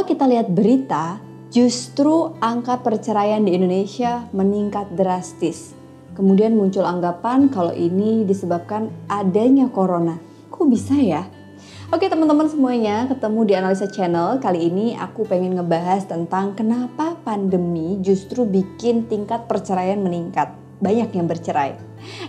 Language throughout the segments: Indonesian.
Kalau kita lihat berita, justru angka perceraian di Indonesia meningkat drastis. Kemudian muncul anggapan kalau ini disebabkan adanya corona. Kok bisa ya? Oke teman-teman semuanya, ketemu di Analisa Channel. Kali ini aku pengen ngebahas tentang kenapa pandemi justru bikin tingkat perceraian meningkat. Banyak yang bercerai.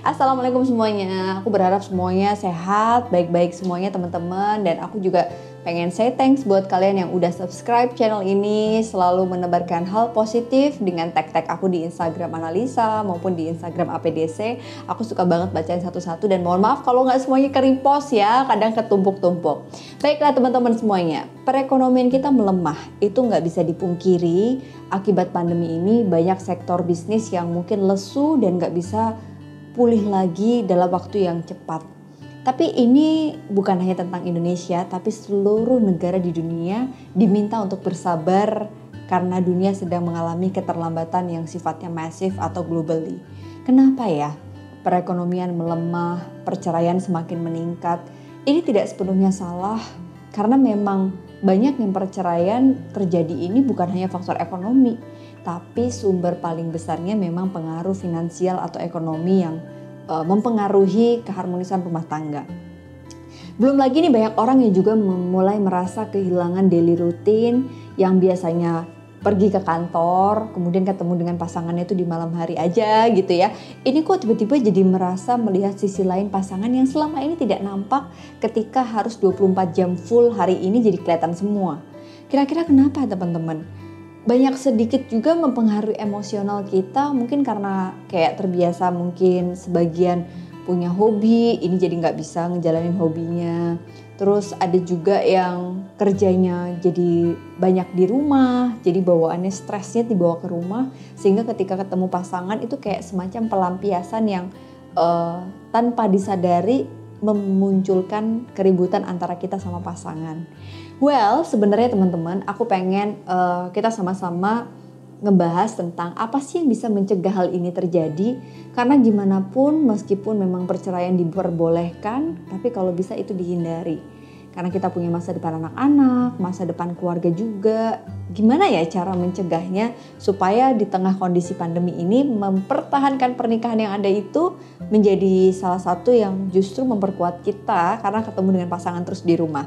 Assalamualaikum semuanya. Aku berharap semuanya sehat, baik-baik semuanya teman-teman dan aku juga pengen say thanks buat kalian yang udah subscribe channel ini, selalu menebarkan hal positif dengan tag-tag aku di Instagram Analisa maupun di Instagram APDC. Aku suka banget bacain satu-satu dan mohon maaf kalau nggak semuanya ke repost ya, kadang ketumpuk-tumpuk. Baiklah teman-teman semuanya, perekonomian kita melemah, itu nggak bisa dipungkiri. Akibat pandemi ini banyak sektor bisnis yang mungkin lesu dan nggak bisa pulih lagi dalam waktu yang cepat tapi ini bukan hanya tentang Indonesia, tapi seluruh negara di dunia diminta untuk bersabar karena dunia sedang mengalami keterlambatan yang sifatnya masif atau globally. Kenapa ya? Perekonomian melemah, perceraian semakin meningkat. Ini tidak sepenuhnya salah karena memang banyak yang perceraian terjadi ini bukan hanya faktor ekonomi, tapi sumber paling besarnya memang pengaruh finansial atau ekonomi yang uh, mempengaruhi keharmonisan rumah tangga. Belum lagi nih banyak orang yang juga mulai merasa kehilangan daily routine yang biasanya pergi ke kantor, kemudian ketemu dengan pasangannya itu di malam hari aja gitu ya. Ini kok tiba-tiba jadi merasa melihat sisi lain pasangan yang selama ini tidak nampak ketika harus 24 jam full hari ini jadi kelihatan semua. Kira-kira kenapa teman-teman? Banyak sedikit juga mempengaruhi emosional kita mungkin karena kayak terbiasa mungkin sebagian punya hobi ini jadi nggak bisa ngejalanin hobinya terus ada juga yang kerjanya jadi banyak di rumah jadi bawaannya stresnya dibawa ke rumah sehingga ketika ketemu pasangan itu kayak semacam pelampiasan yang uh, tanpa disadari memunculkan keributan antara kita sama pasangan. Well, sebenarnya teman-teman, aku pengen uh, kita sama-sama ngebahas tentang apa sih yang bisa mencegah hal ini terjadi karena gimana pun meskipun memang perceraian diperbolehkan tapi kalau bisa itu dihindari karena kita punya masa depan anak-anak, masa depan keluarga juga. Gimana ya cara mencegahnya supaya di tengah kondisi pandemi ini mempertahankan pernikahan yang ada itu menjadi salah satu yang justru memperkuat kita karena ketemu dengan pasangan terus di rumah.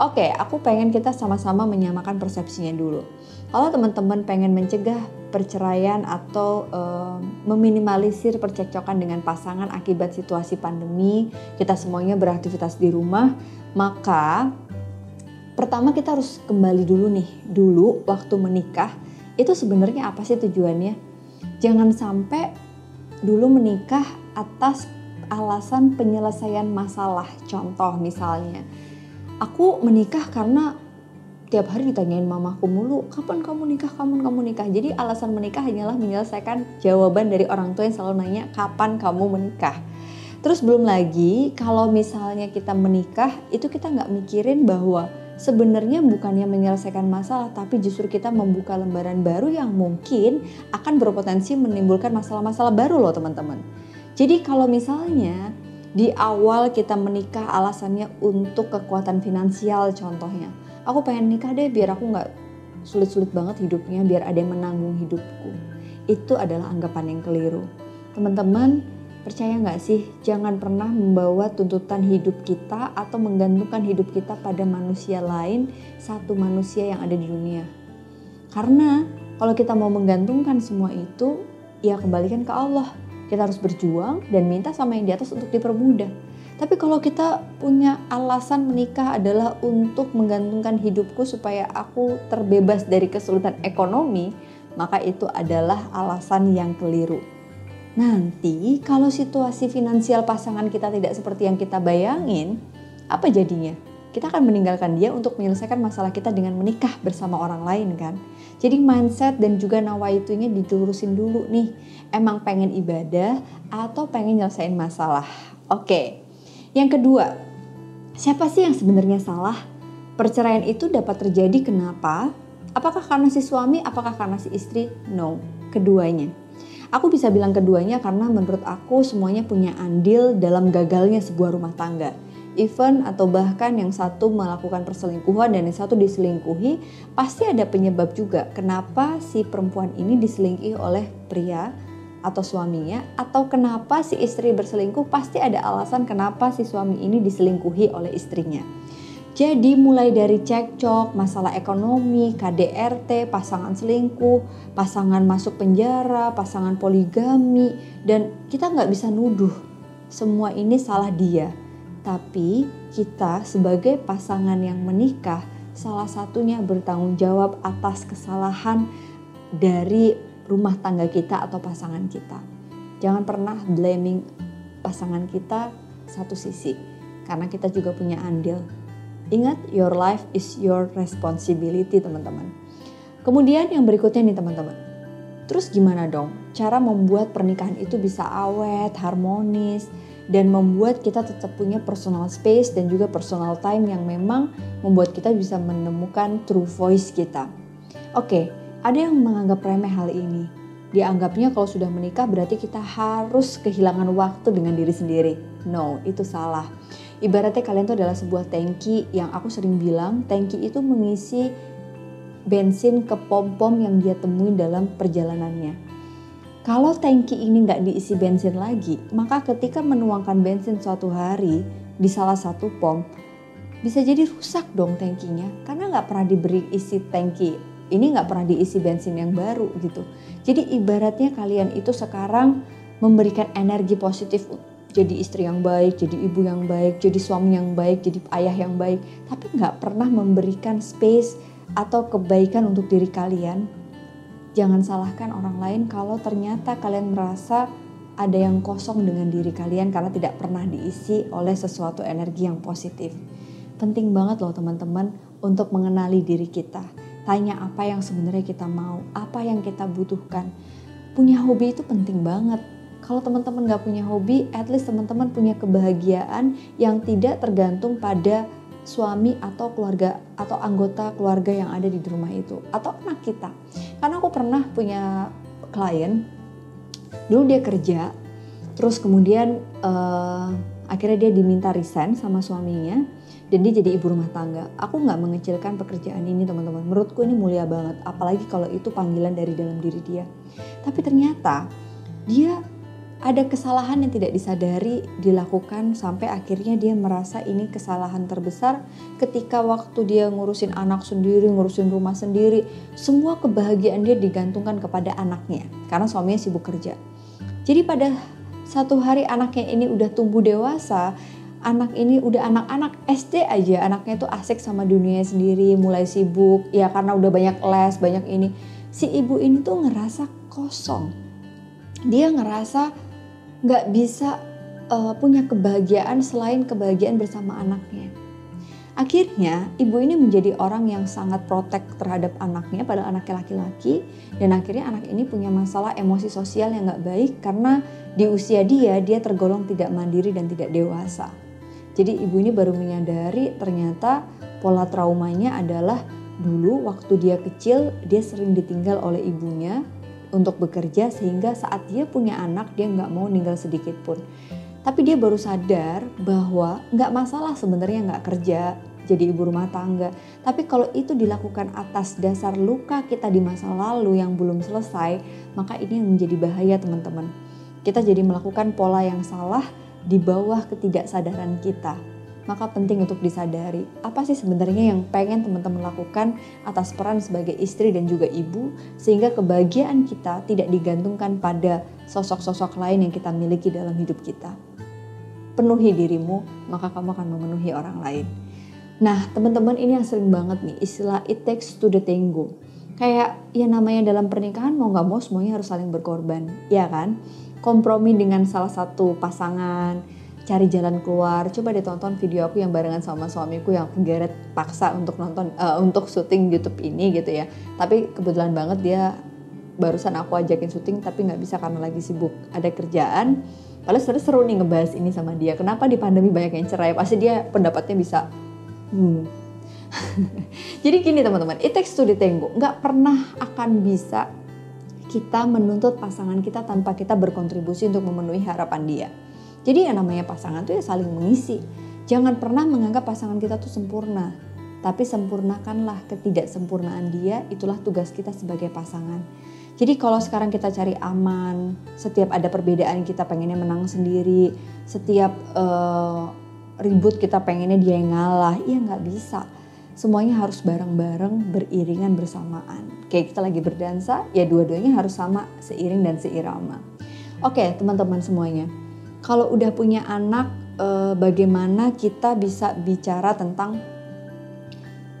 Oke, aku pengen kita sama-sama menyamakan persepsinya dulu. Kalau teman-teman pengen mencegah perceraian atau uh, meminimalisir percekcokan dengan pasangan akibat situasi pandemi, kita semuanya beraktivitas di rumah, maka pertama kita harus kembali dulu nih, dulu waktu menikah itu sebenarnya apa sih tujuannya? Jangan sampai dulu menikah atas alasan penyelesaian masalah. Contoh misalnya, aku menikah karena tiap hari ditanyain mamaku mulu, kapan kamu nikah, kapan kamu nikah. Jadi alasan menikah hanyalah menyelesaikan jawaban dari orang tua yang selalu nanya, kapan kamu menikah. Terus belum lagi kalau misalnya kita menikah itu kita nggak mikirin bahwa sebenarnya bukannya menyelesaikan masalah tapi justru kita membuka lembaran baru yang mungkin akan berpotensi menimbulkan masalah-masalah baru loh teman-teman. Jadi kalau misalnya di awal kita menikah alasannya untuk kekuatan finansial contohnya. Aku pengen nikah deh biar aku nggak sulit-sulit banget hidupnya, biar ada yang menanggung hidupku. Itu adalah anggapan yang keliru. Teman-teman, Percaya nggak sih, jangan pernah membawa tuntutan hidup kita atau menggantungkan hidup kita pada manusia lain, satu manusia yang ada di dunia. Karena kalau kita mau menggantungkan semua itu, ya kembalikan ke Allah. Kita harus berjuang dan minta sama yang di atas untuk dipermudah. Tapi kalau kita punya alasan menikah adalah untuk menggantungkan hidupku supaya aku terbebas dari kesulitan ekonomi, maka itu adalah alasan yang keliru. Nanti kalau situasi finansial pasangan kita tidak seperti yang kita bayangin, apa jadinya? Kita akan meninggalkan dia untuk menyelesaikan masalah kita dengan menikah bersama orang lain kan. Jadi mindset dan juga nawaitunya diterusin dulu nih. Emang pengen ibadah atau pengen nyelesain masalah. Oke. Yang kedua, siapa sih yang sebenarnya salah? Perceraian itu dapat terjadi kenapa? Apakah karena si suami, apakah karena si istri? No, keduanya. Aku bisa bilang keduanya karena menurut aku semuanya punya andil dalam gagalnya sebuah rumah tangga. Even atau bahkan yang satu melakukan perselingkuhan dan yang satu diselingkuhi, pasti ada penyebab juga kenapa si perempuan ini diselingkuhi oleh pria atau suaminya atau kenapa si istri berselingkuh pasti ada alasan kenapa si suami ini diselingkuhi oleh istrinya. Jadi mulai dari cekcok, masalah ekonomi, KDRT, pasangan selingkuh, pasangan masuk penjara, pasangan poligami, dan kita nggak bisa nuduh semua ini salah dia. Tapi kita sebagai pasangan yang menikah, salah satunya bertanggung jawab atas kesalahan dari rumah tangga kita atau pasangan kita. Jangan pernah blaming pasangan kita satu sisi, karena kita juga punya andil Ingat, your life is your responsibility, teman-teman. Kemudian yang berikutnya nih, teman-teman. Terus gimana dong cara membuat pernikahan itu bisa awet, harmonis, dan membuat kita tetap punya personal space dan juga personal time yang memang membuat kita bisa menemukan true voice kita. Oke, ada yang menganggap remeh hal ini. Dianggapnya kalau sudah menikah berarti kita harus kehilangan waktu dengan diri sendiri. No, itu salah Ibaratnya kalian itu adalah sebuah tangki yang aku sering bilang, tangki itu mengisi bensin ke pom-pom yang dia temui dalam perjalanannya. Kalau tangki ini nggak diisi bensin lagi, maka ketika menuangkan bensin suatu hari di salah satu pom, bisa jadi rusak dong tangkinya karena nggak pernah diberi isi tangki ini nggak pernah diisi bensin yang baru gitu. Jadi ibaratnya kalian itu sekarang memberikan energi positif jadi istri yang baik, jadi ibu yang baik, jadi suami yang baik, jadi ayah yang baik, tapi nggak pernah memberikan space atau kebaikan untuk diri kalian. Jangan salahkan orang lain kalau ternyata kalian merasa ada yang kosong dengan diri kalian karena tidak pernah diisi oleh sesuatu energi yang positif. Penting banget loh teman-teman untuk mengenali diri kita. Tanya apa yang sebenarnya kita mau, apa yang kita butuhkan. Punya hobi itu penting banget kalau teman-teman gak punya hobi, at least teman-teman punya kebahagiaan yang tidak tergantung pada suami atau keluarga atau anggota keluarga yang ada di rumah itu atau anak kita. Karena aku pernah punya klien, dulu dia kerja, terus kemudian uh, akhirnya dia diminta resign sama suaminya dan dia jadi ibu rumah tangga. Aku nggak mengecilkan pekerjaan ini teman-teman. Menurutku ini mulia banget, apalagi kalau itu panggilan dari dalam diri dia. Tapi ternyata dia ada kesalahan yang tidak disadari dilakukan sampai akhirnya dia merasa ini kesalahan terbesar ketika waktu dia ngurusin anak sendiri, ngurusin rumah sendiri, semua kebahagiaan dia digantungkan kepada anaknya karena suaminya sibuk kerja. Jadi pada satu hari anaknya ini udah tumbuh dewasa, anak ini udah anak-anak SD aja, anaknya tuh asik sama dunia sendiri, mulai sibuk, ya karena udah banyak les, banyak ini. Si ibu ini tuh ngerasa kosong. Dia ngerasa nggak bisa uh, punya kebahagiaan selain kebahagiaan bersama anaknya. Akhirnya ibu ini menjadi orang yang sangat protek terhadap anaknya pada anaknya laki-laki dan akhirnya anak ini punya masalah emosi sosial yang nggak baik karena di usia dia dia tergolong tidak mandiri dan tidak dewasa. Jadi ibu ini baru menyadari ternyata pola traumanya adalah dulu waktu dia kecil dia sering ditinggal oleh ibunya untuk bekerja sehingga saat dia punya anak dia nggak mau ninggal sedikit pun. Tapi dia baru sadar bahwa nggak masalah sebenarnya nggak kerja jadi ibu rumah tangga. Tapi kalau itu dilakukan atas dasar luka kita di masa lalu yang belum selesai, maka ini yang menjadi bahaya teman-teman. Kita jadi melakukan pola yang salah di bawah ketidaksadaran kita maka penting untuk disadari apa sih sebenarnya yang pengen teman-teman lakukan atas peran sebagai istri dan juga ibu sehingga kebahagiaan kita tidak digantungkan pada sosok-sosok lain yang kita miliki dalam hidup kita. Penuhi dirimu, maka kamu akan memenuhi orang lain. Nah, teman-teman ini yang sering banget nih istilah it takes to the tango. Kayak ya namanya dalam pernikahan mau nggak mau semuanya harus saling berkorban, ya kan? Kompromi dengan salah satu pasangan, cari jalan keluar. Coba ditonton video aku yang barengan sama suamiku yang geret paksa untuk nonton uh, untuk syuting YouTube ini gitu ya. Tapi kebetulan banget dia barusan aku ajakin syuting tapi nggak bisa karena lagi sibuk ada kerjaan. Padahal seru seru nih ngebahas ini sama dia. Kenapa di pandemi banyak yang cerai? Pasti dia pendapatnya bisa. Hmm. Jadi gini teman-teman, it takes to the. Nggak pernah akan bisa kita menuntut pasangan kita tanpa kita berkontribusi untuk memenuhi harapan dia. Jadi yang namanya pasangan tuh ya saling mengisi. Jangan pernah menganggap pasangan kita tuh sempurna, tapi sempurnakanlah ketidaksempurnaan dia, itulah tugas kita sebagai pasangan. Jadi kalau sekarang kita cari aman, setiap ada perbedaan kita pengennya menang sendiri, setiap uh, ribut kita pengennya dia yang ngalah, iya nggak bisa. Semuanya harus bareng-bareng, beriringan bersamaan. Kayak kita lagi berdansa, ya dua-duanya harus sama, seiring dan seirama. Oke teman-teman semuanya, kalau udah punya anak, uh, bagaimana kita bisa bicara tentang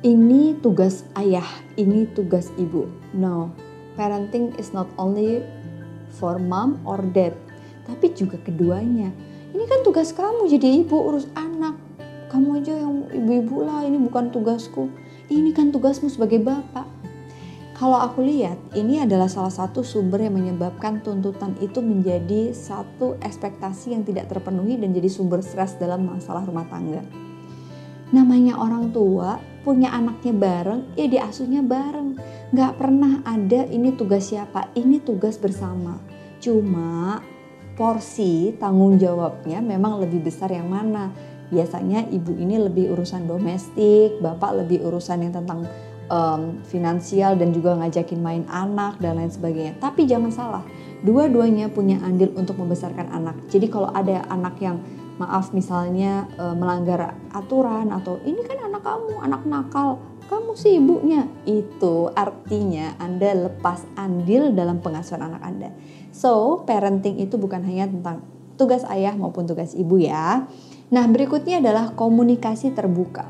ini tugas ayah, ini tugas ibu. No, parenting is not only for mom or dad, tapi juga keduanya. Ini kan tugas kamu jadi ibu urus anak. Kamu aja yang ibu-ibu lah, ini bukan tugasku. Ini kan tugasmu sebagai bapak. Kalau aku lihat, ini adalah salah satu sumber yang menyebabkan tuntutan itu menjadi satu ekspektasi yang tidak terpenuhi dan jadi sumber stres dalam masalah rumah tangga. Namanya orang tua punya anaknya bareng, ya diasuhnya bareng. Gak pernah ada ini tugas siapa, ini tugas bersama. Cuma porsi tanggung jawabnya memang lebih besar yang mana. Biasanya ibu ini lebih urusan domestik, bapak lebih urusan yang tentang um, finansial dan juga ngajakin main anak dan lain sebagainya. Tapi jangan salah, dua-duanya punya andil untuk membesarkan anak. Jadi kalau ada anak yang maaf misalnya e, melanggar aturan atau ini kan anak kamu anak nakal kamu sih ibunya itu artinya Anda lepas andil dalam pengasuhan anak Anda so parenting itu bukan hanya tentang tugas ayah maupun tugas ibu ya nah berikutnya adalah komunikasi terbuka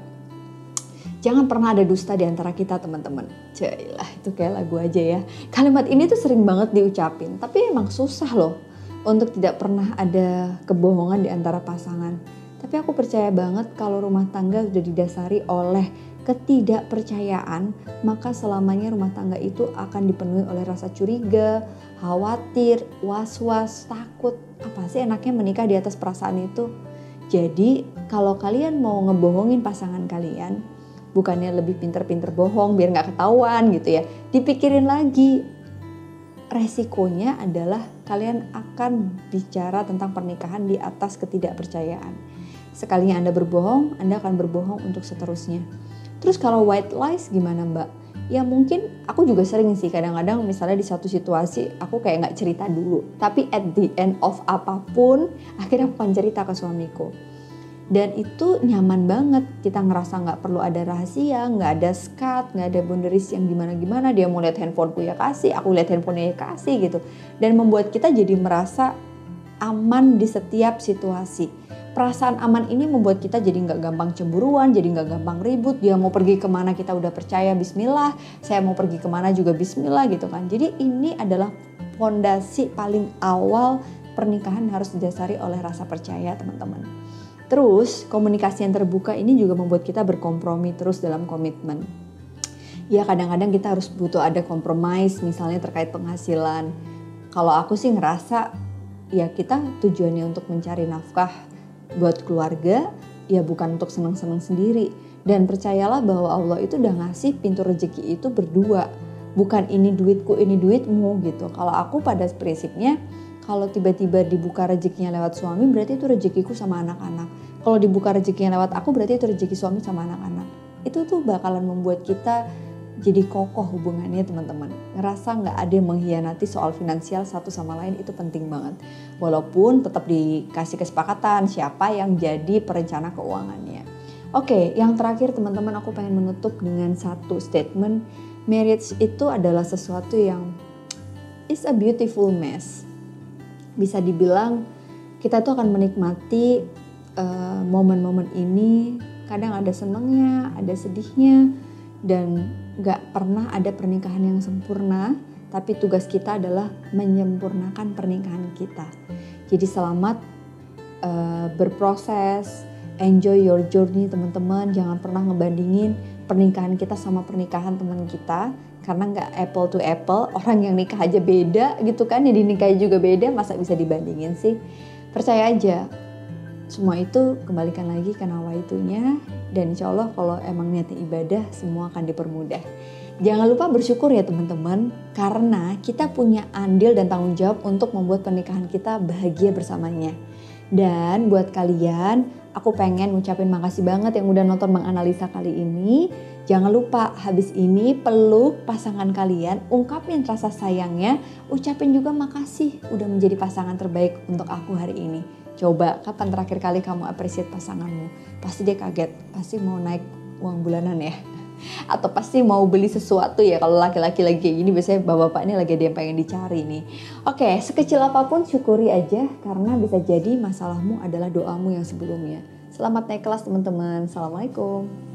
jangan pernah ada dusta di antara kita teman-teman Cailah itu kayak lagu aja ya kalimat ini tuh sering banget diucapin tapi emang susah loh untuk tidak pernah ada kebohongan di antara pasangan. Tapi aku percaya banget kalau rumah tangga sudah didasari oleh ketidakpercayaan, maka selamanya rumah tangga itu akan dipenuhi oleh rasa curiga, khawatir, was-was, takut. Apa sih enaknya menikah di atas perasaan itu? Jadi, kalau kalian mau ngebohongin pasangan kalian, bukannya lebih pinter-pinter bohong biar nggak ketahuan gitu ya, dipikirin lagi resikonya adalah kalian akan bicara tentang pernikahan di atas ketidakpercayaan. Sekalinya Anda berbohong, Anda akan berbohong untuk seterusnya. Terus kalau white lies gimana mbak? Ya mungkin aku juga sering sih kadang-kadang misalnya di satu situasi aku kayak nggak cerita dulu. Tapi at the end of apa pun akhirnya aku akan cerita ke suamiku dan itu nyaman banget. Kita ngerasa nggak perlu ada rahasia nggak ada skat nggak ada boundaries yang gimana gimana dia mau lihat handphoneku ya kasih aku lihat handphonenya ya kasih gitu. Dan membuat kita jadi merasa aman di setiap situasi. Perasaan aman ini membuat kita jadi nggak gampang cemburuan jadi nggak gampang ribut. Dia mau pergi ke mana kita udah percaya Bismillah saya mau pergi ke mana juga Bismillah gitu kan. Jadi ini adalah fondasi paling awal pernikahan harus didasari oleh rasa percaya teman-teman Terus komunikasi yang terbuka ini juga membuat kita berkompromi terus dalam komitmen. Ya kadang-kadang kita harus butuh ada kompromis misalnya terkait penghasilan. Kalau aku sih ngerasa ya kita tujuannya untuk mencari nafkah buat keluarga ya bukan untuk senang-senang sendiri. Dan percayalah bahwa Allah itu udah ngasih pintu rezeki itu berdua. Bukan ini duitku, ini duitmu gitu. Kalau aku pada prinsipnya kalau tiba-tiba dibuka rezekinya lewat suami berarti itu rezekiku sama anak-anak. Kalau dibuka rezekinya lewat aku berarti itu rezeki suami sama anak-anak. Itu tuh bakalan membuat kita jadi kokoh hubungannya teman-teman. Ngerasa nggak ada yang mengkhianati soal finansial satu sama lain itu penting banget. Walaupun tetap dikasih kesepakatan siapa yang jadi perencana keuangannya. Oke, yang terakhir teman-teman aku pengen menutup dengan satu statement. Marriage itu adalah sesuatu yang is a beautiful mess bisa dibilang kita tuh akan menikmati eh, momen-momen uh, ini. Kadang ada senangnya ada sedihnya dan gak pernah ada pernikahan yang sempurna. Tapi tugas kita adalah menyempurnakan pernikahan kita. Jadi selamat uh, berproses enjoy your journey teman-teman. Jangan pernah ngebandingin pernikahan kita sama pernikahan teman kita karena nggak apple to apple orang yang nikah aja beda gitu kan yang dinikahi juga beda masa bisa dibandingin sih? Percaya aja semua itu kembalikan lagi ke nawa itunya dan insya Allah kalau emang niatnya ibadah semua akan dipermudah. Jangan lupa bersyukur ya teman-teman karena kita punya andil dan tanggung jawab untuk membuat pernikahan kita bahagia bersamanya. Dan buat kalian Aku pengen ngucapin makasih banget yang udah nonton Bang Analisa kali ini. Jangan lupa habis ini peluk pasangan kalian, ungkapin rasa sayangnya, ucapin juga makasih udah menjadi pasangan terbaik untuk aku hari ini. Coba kapan terakhir kali kamu appreciate pasanganmu? Pasti dia kaget, pasti mau naik uang bulanan ya atau pasti mau beli sesuatu ya kalau laki-laki lagi kayak gini biasanya bapak-bapak ini lagi ada yang pengen dicari nih. Oke, sekecil apa pun syukuri aja karena bisa jadi masalahmu adalah doamu yang sebelumnya. Selamat naik kelas teman-teman. Assalamualaikum.